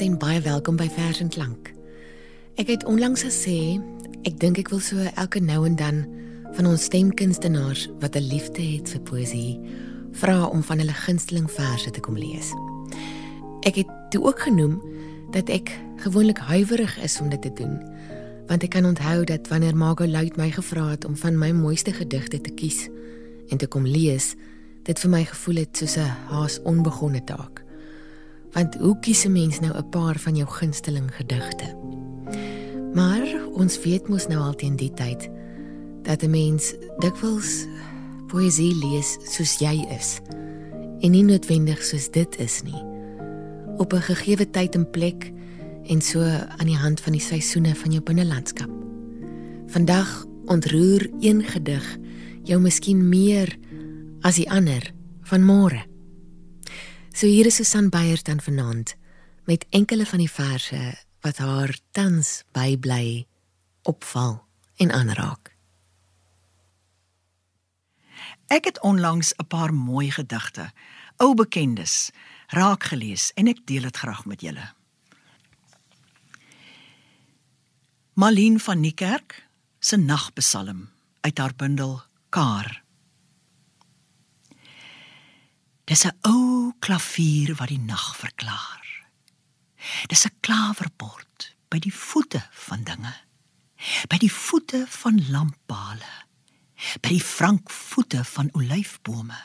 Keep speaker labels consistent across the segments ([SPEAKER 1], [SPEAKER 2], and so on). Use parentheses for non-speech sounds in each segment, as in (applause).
[SPEAKER 1] Goeienaand en baie welkom by Vers en Klank. Ek het onlangs gesê ek dink ek wil so elke nou en dan van ons stemkunstenaars wat 'n liefde het vir poësie vra om van hulle gunsteling verse te kom lees. Ek het toe ook genoem dat ek gewoonlik huiwerig is om dit te doen want ek kan onthou dat wanneer Margot Luit my gevra het om van my mooiste gedigte te kies en te kom lees, dit vir my gevoel het soos 'n haas onbegonne taak. Want hoe kies 'n mens nou 'n paar van jou gunsteling gedigte? Maar ons weet mos nou al teen die tyd dat 'n mens dikwels poësie lees soos jy is en nie noodwendig soos dit is nie. Op 'n gegeewe tyd en plek en so aan die hand van die seisoene van jou binnelandskap. Vandag ontroer een gedig jou miskien meer as die ander van môre. So hier is Susan Beyers dan vanaand met enkele van die verse wat haar tans bybly, opval en aanraak.
[SPEAKER 2] Ek het onlangs 'n paar mooi gedigte, ou bekendes, raak gelees en ek deel dit graag met julle. Malien van Niekerk se nagpsalm uit haar bundel Kaar. Dis 'n ou klavier wat die nag verklaar. Dis 'n klawerbord by die voete van dinge. By die voete van lamppale. By die frankvoete van olyfbome.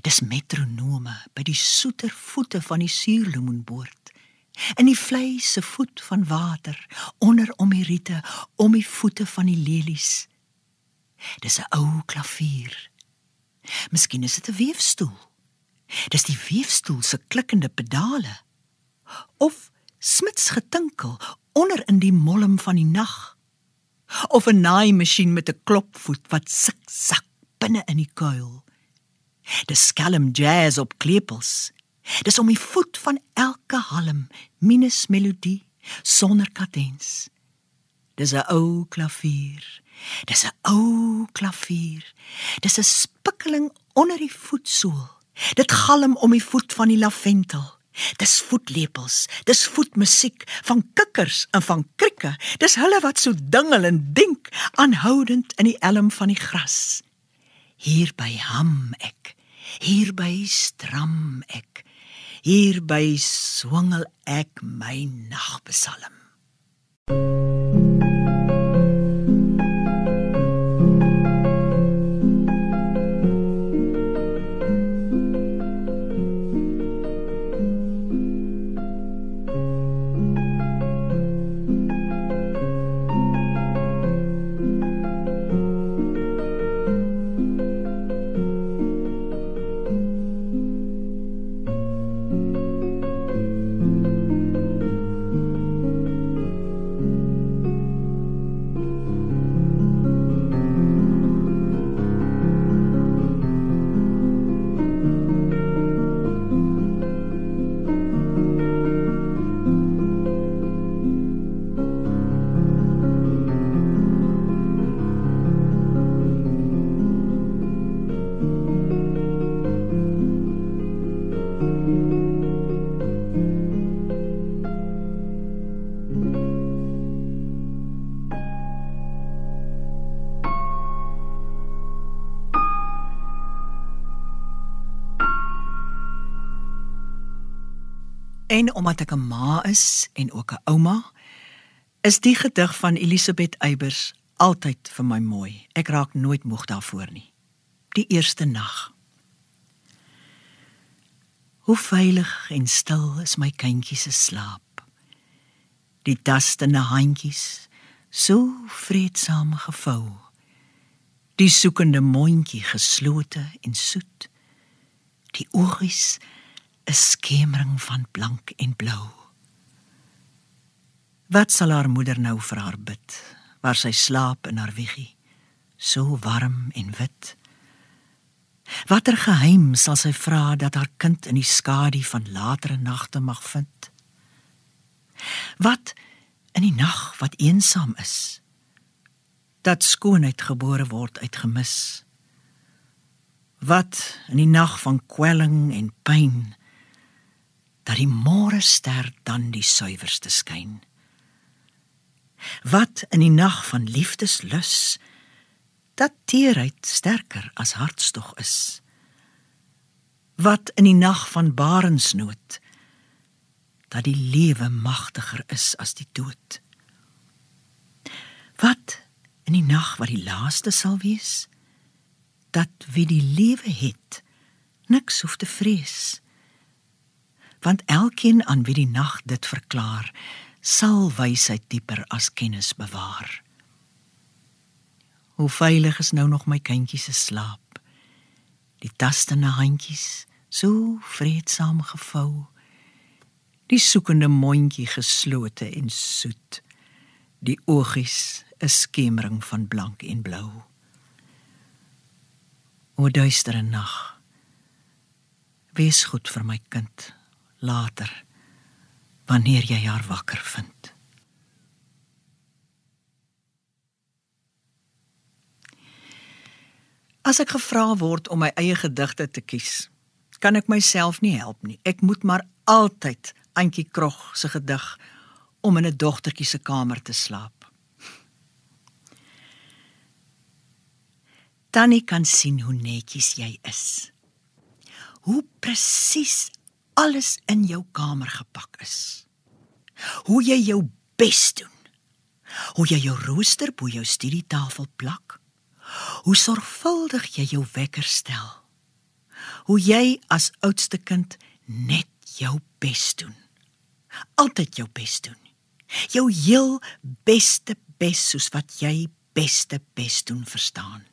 [SPEAKER 2] Dis metronome by die soeter voete van die suurlemoenboord in die vleis se voet van water onder om die riete om die voete van die lelies dis 'n ou klavier miskien is dit 'n weefstoel dis die weefstoel se klikkende pedale of smits getinkel onder in die molm van die nag of 'n naaimasjien met 'n klopvoet wat sik sak binne in die kuil dis skelm jazz op klepels Dis om die voet van elke halm, minus melodie, sonder kadens. Dis 'n ou klavier. Dis 'n ou klavier. Dis 'n spikkeling onder die voetsool. Dit galm om die voet van die laventel. Dis voetlepels, dis voetmusiek van kikkers en van krieke. Dis hulle wat so dingel en dink aanhoudend in die elm van die gras. Hier by ham ek, hier by stram ek hierby swangel ek my nagpsalm En omdat ek 'n ma is en ook 'n ouma, is die gedig van Elisabeth Eybers altyd vir my mooi. Ek raak nooit moeg daarvoor nie. Die eerste nag. Hoe veilig en stil is my kindjie se slaap. Die tastende handjies so vreedsaam gevou. Die soekende mondjie geslote en soet. Die oogies 'n skemering van blank en blou. Wat sal haar moeder nou vir haar bid, waar sy slaap in haar wiegie, so warm en wit? Watter geheim sal sy vra dat haar kind in die skadu van latere nagte mag vind? Wat in die nag wat eensaam is, dat skoonheid gebore word uit gemis? Wat in die nag van kwelling en pyn dat die môre ster dan die suiwerste skyn. Wat in die nag van liefdeslus dat teerheid sterker as hartstog is. Wat in die nag van barensnood dat die lewe magtiger is as die dood. Wat in die nag wat die laaste sal wees dat wie die lewe het niks hoef te vrees want elkeen aan wie die nag dit verklaar sal wysheid dieper as kennis bewaar. Hoe veilig is nou nog my kindjie se slaap? Die tastende handjies so vreedsaam gevou. Die soekende mondjie geslote en soet. Die oogies 'n skemering van blank en blou. O duistere nag wees goed vir my kind later wanneer jy haar wakker vind As ek gevra word om my eie gedigte te kies, kan ek myself nie help nie. Ek moet maar altyd Antjie Krog se gedig om in 'n dogtertjie se kamer te slaap. Tannie kan sien hoe netjies jy is. Hoe presies alles in jou kamer gepak is. Hoe jy jou bes doen. Hoe jy jou rooster bo jou studietafel plak. Hoe sorgvuldig jy jou wekker stel. Hoe jy as oudste kind net jou bes doen. Altyd jou bes doen. Jou heel beste bes soos wat jy beste bes doen verstaan.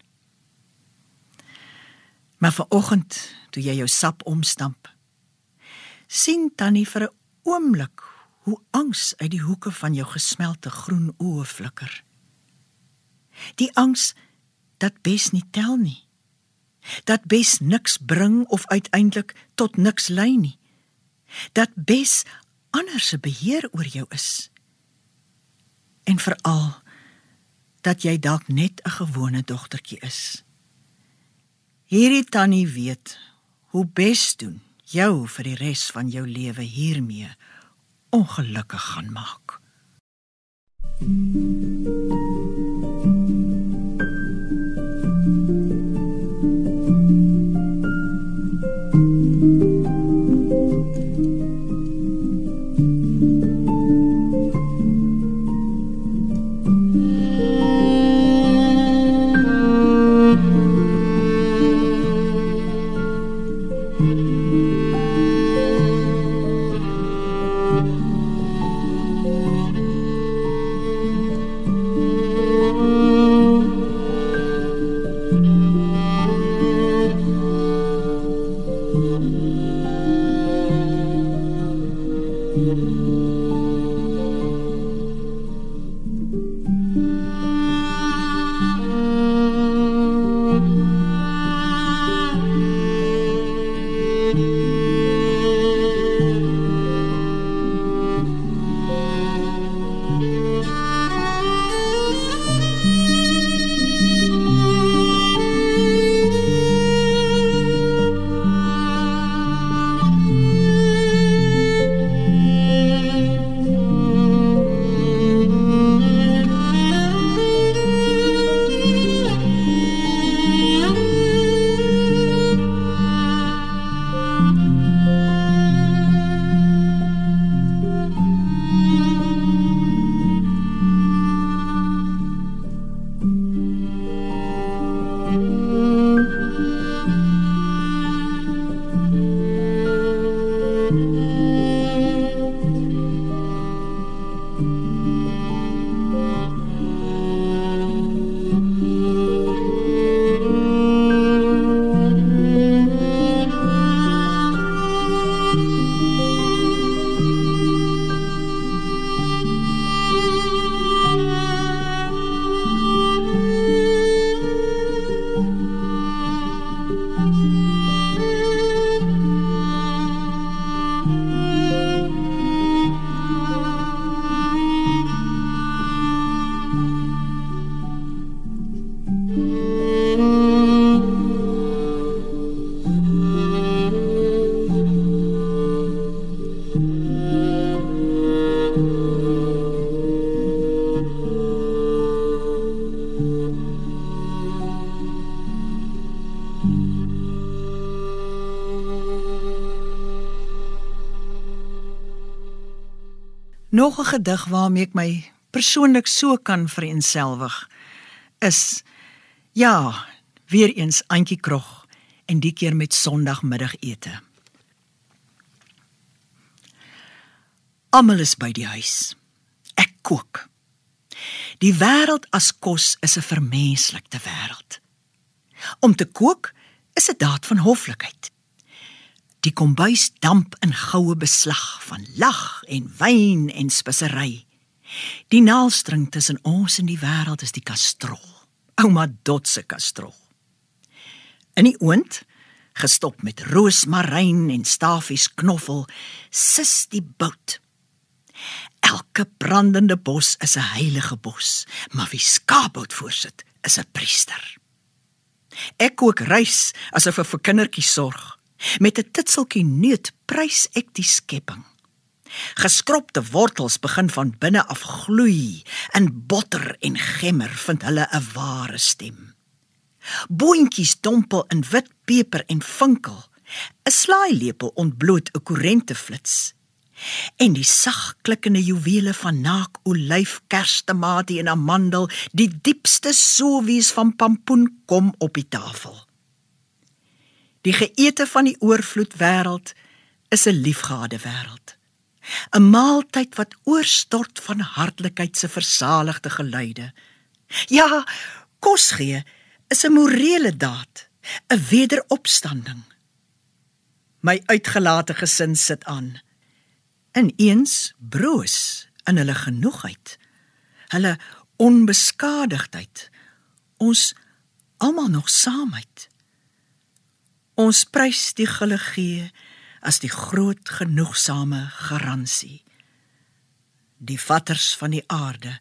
[SPEAKER 2] Maar vanoggend toe jy jou sap omstamp, sien tannie vir 'n oomblik hoe angs uit die hoeke van jou gesmelte groen oë flikker. Die angs dat bes nie tel nie. Dat bes niks bring of uiteindelik tot niks lei nie. Dat bes anders se beheer oor jou is. En veral dat jy dalk net 'n gewone dogtertjie is. Hierdie tannie weet hoe bes doen jou vir die res van jou lewe hiermee ongelukkig gaan maak. Thank you. Nog 'n gedig waarmee ek my persoonlik so kan vereensgewig is ja, weer eens Antjie Krog en die keer met Sondagmiddagete. Almal is by die huis. Ek kook. Die wêreld as kos is 'n vermenslikte wêreld. Om te kook is 'n daad van hoflikheid. Die kombuis damp in goue beslag van lag en wyn en spesery. Die naaldstring tussen ons en die wêreld is die kastrol. Ouma Dot se kastrol. In die oond, gestop met roosmaryn en stafies knoffel, sis die bout. Elke brandende bos is 'n heilige bos, maar wie skaapbout voorsit, is 'n priester. Ek kook rys asof ek vir kindertjies sorg. Met 'n titseltjie neut prys ek die skepping. Geskropte wortels begin van binne af gloei, in botter en gemmer vind hulle 'n ware stem. Boontjies dompel in wit peper en vinkel. 'n Slaailepel ontbloot 'n korrente flits. En die sag klikkende juwele van naak olyf, kerstematie en amandel, die diepste soewies van pampoen kom op die tafel. Die geëte van die oorvloed wêreld is 'n liefgehade wêreld. 'n Maaltyd wat oorstort van hartlikheid se versaligde geluide. Ja, kos gee is 'n morele daad, 'n wederopstanding. My uitgelate gesin sit aan. In eens broos in hulle genoegheid, hulle onbeskadigdheid. Ons almal nog saamheid. Ons prys die gulle gee as die groot genoegsame garansie. Die vatters van die aarde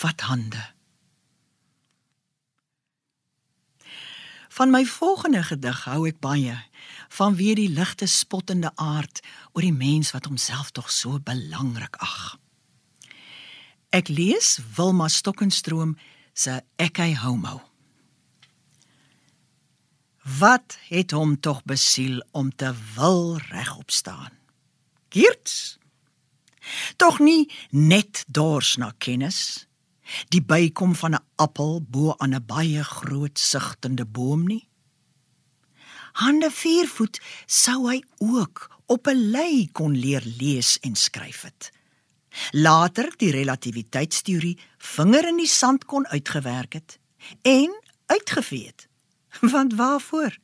[SPEAKER 2] vat hande. Van my volgende gedig hou ek baie van weer die ligte spottende aard oor die mens wat homself tog so belangrik ag. Ek lees Wilma Stokkenstroom se Ekai Homo. Wat het hom tog besiel om te wil regop staan? Geerts. Tog nie net dors na kennis. Die bykom van 'n appel bo aan 'n baie groot sigtende boom nie. Hande viervoet sou hy ook op 'n lei kon leer lees en skryf het. Later die relativiteitsteorie vinger in die sand kon uitgewerk het en uitgevee het. (laughs) Want waarvoor?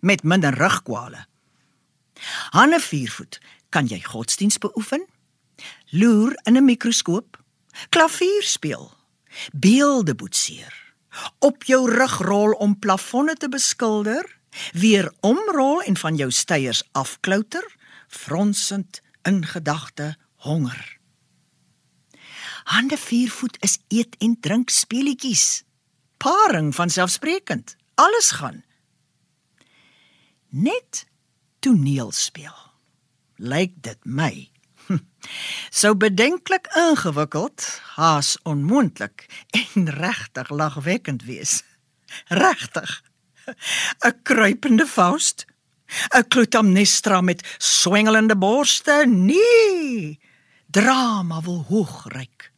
[SPEAKER 2] Met minder rugkwale. Hanne viervoet, kan jy godsdiens beoefen? Loer in 'n mikroskoop, klavier speel, beelde boetseer, op jou rug rol om plafonne te beskilder, weer omrol en van jou steiers afklouter, fronsend in gedagte honger. Hande viervoet is eet en drink speelietjies. Paring van selfsprekend alles gaan. Net toneel speel. Lyk dit my. (laughs) So bedenklik ingewikkeld, haas onmoontlik en regtig lagwekkend wees. (laughs) Regtig. (laughs) 'n Kruipende Faust. 'n Clytemnestra met swengelende borste. Nee. Drama wil hoog reik.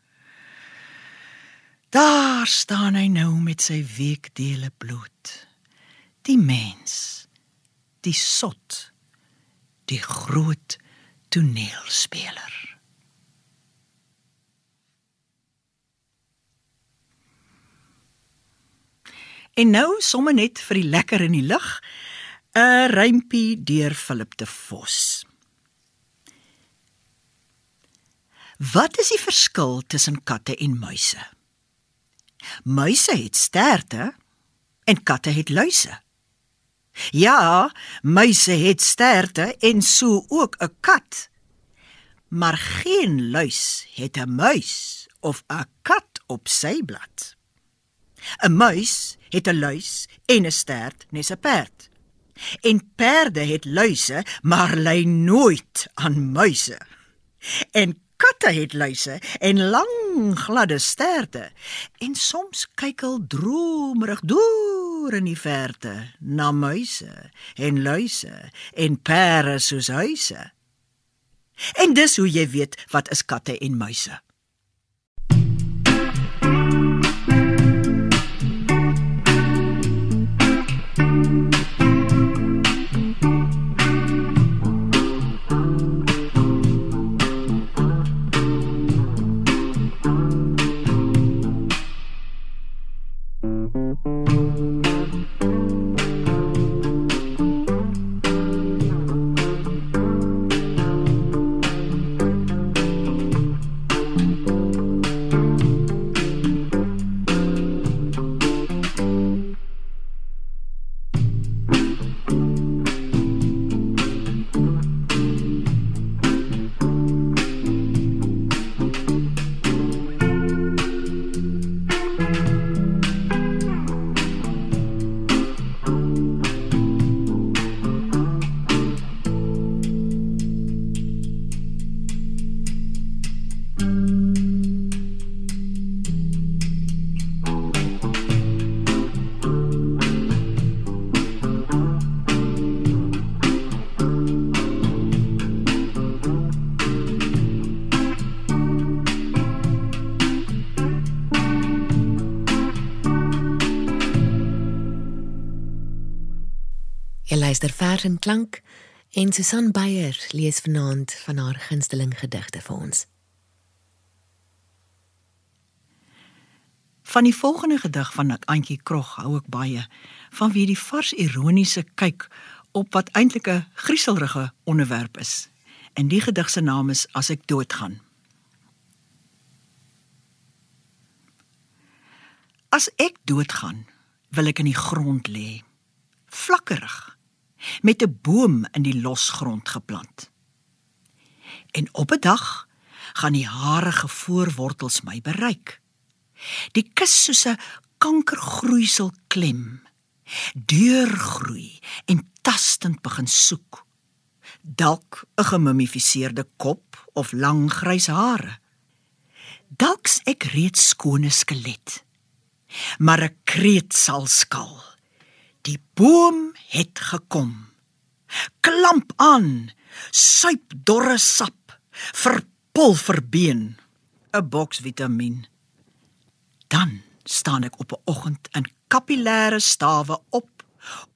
[SPEAKER 2] Daar staan hy nou met sy weekdele bloed. Die mens, die sot, die groot toneelspeler. En nou somme net vir die lekker in die lug, 'n rympie deur Philip de Vos. Wat is die verskil tussen katte en muise? Muise het sterte en katte het luise. Ja, muise het sterte en so ook 'n kat. Maar geen luis het 'n muis of 'n kat op sy blad. 'n Muis het 'n luis en 'n stert, nes 'n perd. En perde het luise, maar lei nooit aan muise. En katte het luise en lang gladde sterte en soms kyk hulle dromerig deur in die verte na muise en luise en pere soos huise En dis hoe jy weet wat is katte en muise.
[SPEAKER 1] Vers en klank en Susan Beyer lees vanaand van haar gunsteling gedigte vir ons.
[SPEAKER 2] Van die volgende gedig van Antjie Krog hou ek baie, vanweë die vars ironiese kyk op wat eintlik 'n grieselrige onderwerp is. En die gedig se naam is As ek doodgaan. As ek doodgaan, wil ek in die grond lê, vlakkerig met 'n boom in die losgrond geplant. En op 'n dag gaan die harige voorwortels my bereik. Die kus soos 'n kankergroeisel klem, deurgroei en tastend begin soek. Dalk 'n gemummifiseerde kop of lang grys hare. Dalk's ek reeds skone skelet. Maar 'n kreet sal skal. Die boom het gekom. Klamp aan, suip dorre sap, verpulver been, 'n boks vitamien. Dan staan ek op 'n oggend in kapillêre stawe op,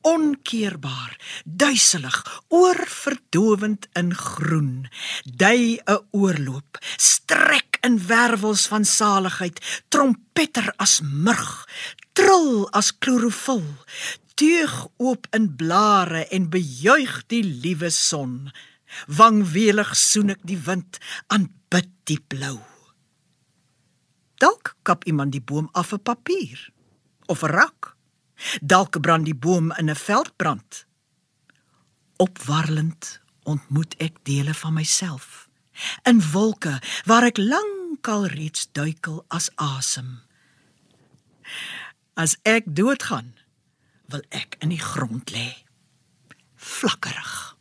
[SPEAKER 2] onkeerbaar, duiselig, oorverdowend in groen, dui 'n oorloop, strek in wervels van saligheid, trompeter as murg, trill as klorofil, teug oop in blare en bejuig die liewe son. Wangwelig soen ek die wind, aanbid die blou. Dalk kap iemand die boom af 'n papier of 'n rak. Dalk brand die boom in 'n veldbrand. Opwarlend ontmoet ek dele van myself in wolke waar ek lankal reeds duikel as asem. As ek doodgaan, wil ek in die grond lê. Flakkerig.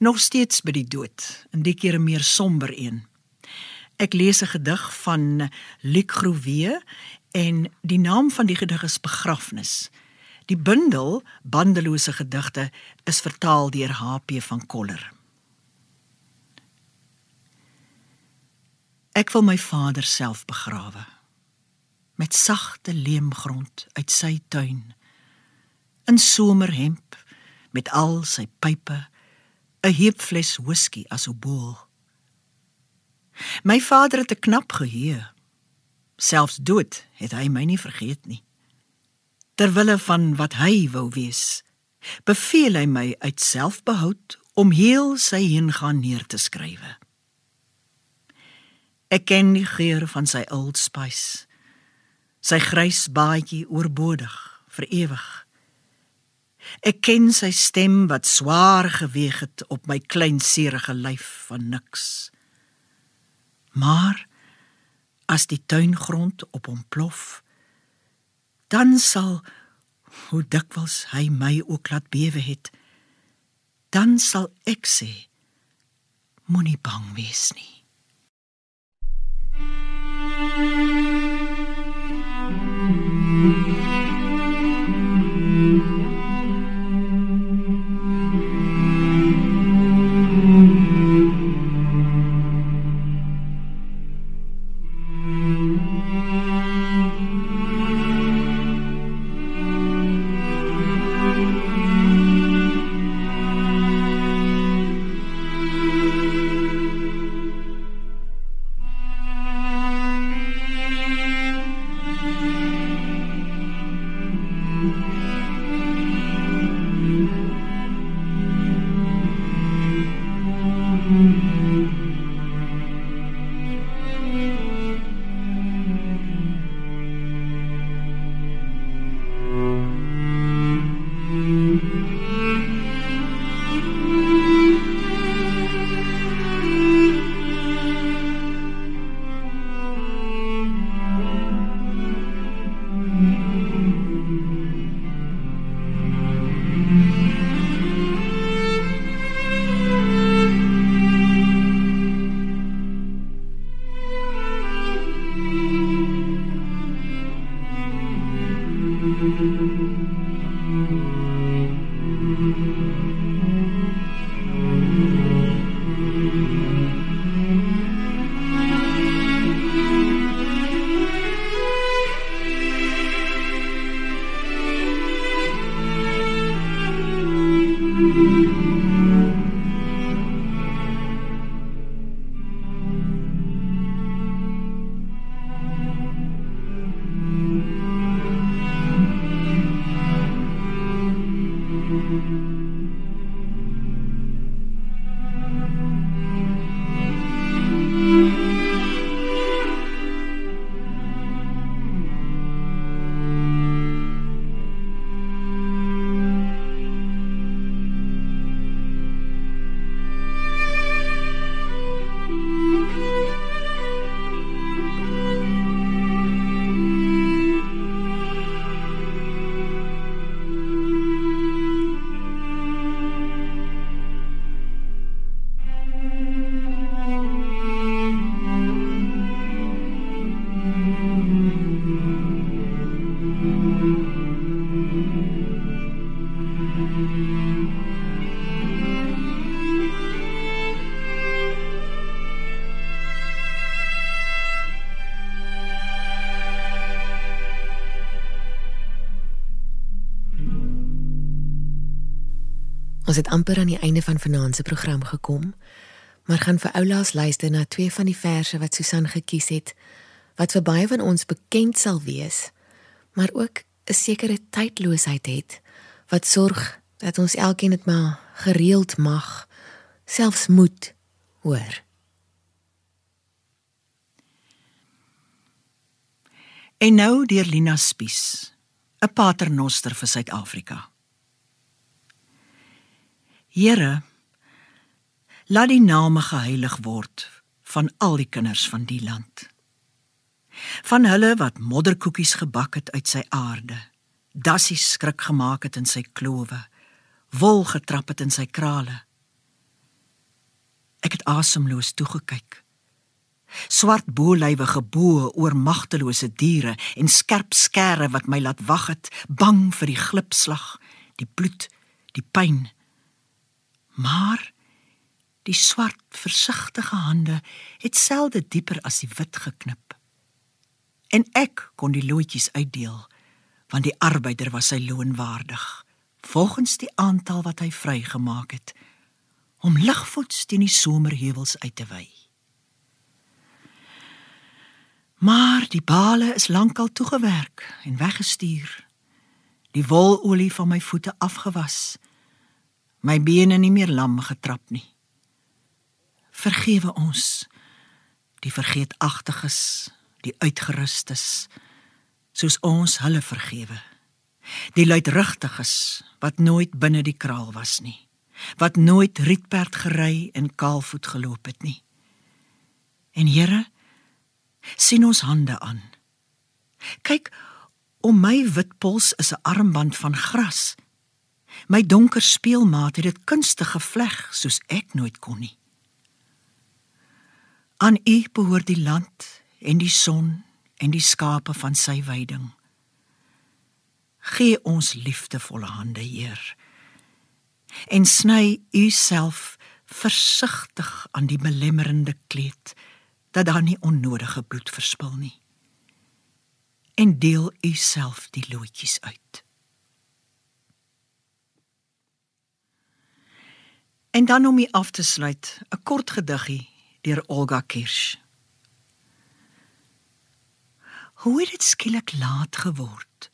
[SPEAKER 2] Nog steeds by die dood, en die keer 'n meer somber een. Ek lees 'n gedig van Luc Groewe en die naam van die gedig is Begrafnis. Die bundel Bandelose gedigte is vertaal deur HP van Koller. Ek wil my vader self begrawe. Met sagte leemgrond uit sy tuin. In somerhemp met al sy pype 'n heupfles whisky as obool My vader het 'n knap geheue. Selfs dood het hy my nie vergeet nie. Terwille van wat hy wou wees beveel hy my uit selfbehoud om heel sy heengaan neer te skrywe Ek ken die geur van sy old spice. Sy grys baadjie oorbodig vir ewig. Ek ken sy stem wat swaar geweeg het op my klein seerige lyf van niks. Maar as die tuingrond op hom plof, dan sal hoe dikwels hy my ook laat bewe het, dan sal ek sê moenie bang wees nie. Thank you.
[SPEAKER 1] Ons het amper aan die einde van vanaand se program gekom, maar gaan vir oulaas luister na twee van die verse wat Susan gekies het wat vir baie van ons bekend sal wees, maar ook 'n sekere tydloosheid het wat sorg dat ons elkeen dit maar gereeld mag, selfs moet hoor.
[SPEAKER 2] En nou deur Lina Spies, 'n paternoster vir Suid-Afrika. Here, laat die name geheilig word van al die kinders van die land. Van hulle wat modderkoekies gebak het uit sy aarde, dassies skrik gemaak het in sy klowe, wol getrap het in sy krale. Ek het asemloos toegekyk. Swart boelywe geboë oor magtelose diere en skerp skere wat my laat wag het, bang vir die glipslag, die bloed, die pyn. Maar die swart versigtige hande het selde dieper as die wit geknip. En ek kon die loetjies uitdeel, want die arbeider was sy loon waardig, volgens die aantal wat hy vrygemaak het om ligvoets teen die somerheuwels uit te wy. Maar die bale is lankal toegewerk en weggestuur. Die wololie van my voete afgewas. My bene nie meer lam getrap nie. Vergewe ons die vergeetagtiges, die uitgerustes, soos ons hulle vergewe. Die luidrugtiges wat nooit binne die kraal was nie wat nooit rietperd gery en kaalvoet geloop het nie. En Here, sien ons hande aan. Kyk, om my wit pols is 'n armband van gras. My donker speelmaat het dit kunstig gevleg soos ek nooit kon nie. Aan U behoort die land en die son en die skape van sy weiding. Gee ons liefdevolle hande, Heer en sny u self versigtig aan die belemmerende kleed dat daar nie onnodige bloed verspil nie en deel u self die loetjies uit en dan om u af te sluit 'n kort gediggie deur Olga Kirsch hoe het dit skielik laat geword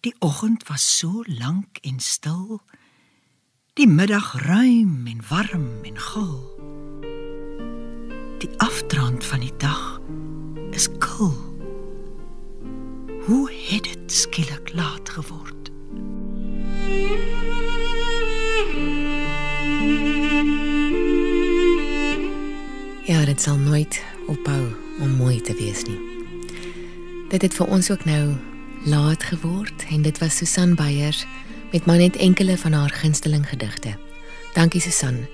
[SPEAKER 2] die oggend was so lank en stil Die middag ruim en warm en gul. Die afdrand van die dag is kil. Hoe het dit skielik laat geword?
[SPEAKER 1] Ja, dit sal nooit ophou om mooi te wees nie. Dit het vir ons ook nou laat geword en dit was Susan Beyers met maar net enkele van haar gunsteling gedigte. Dankie Susan.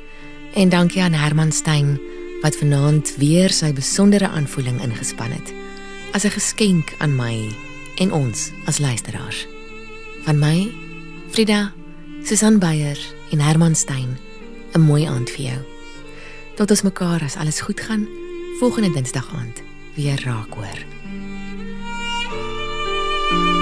[SPEAKER 1] En dankie aan Herman Stein wat vanaand weer sy besondere aanvoeling ingespan het. As 'n geskenk aan my en ons as luisteraars. Van my, Frida, Susan Beyer en Herman Stein, 'n mooi aand vir jou. Tot ons mekaar as alles goed gaan volgende Dinsdag aand weer raak hoor. thank you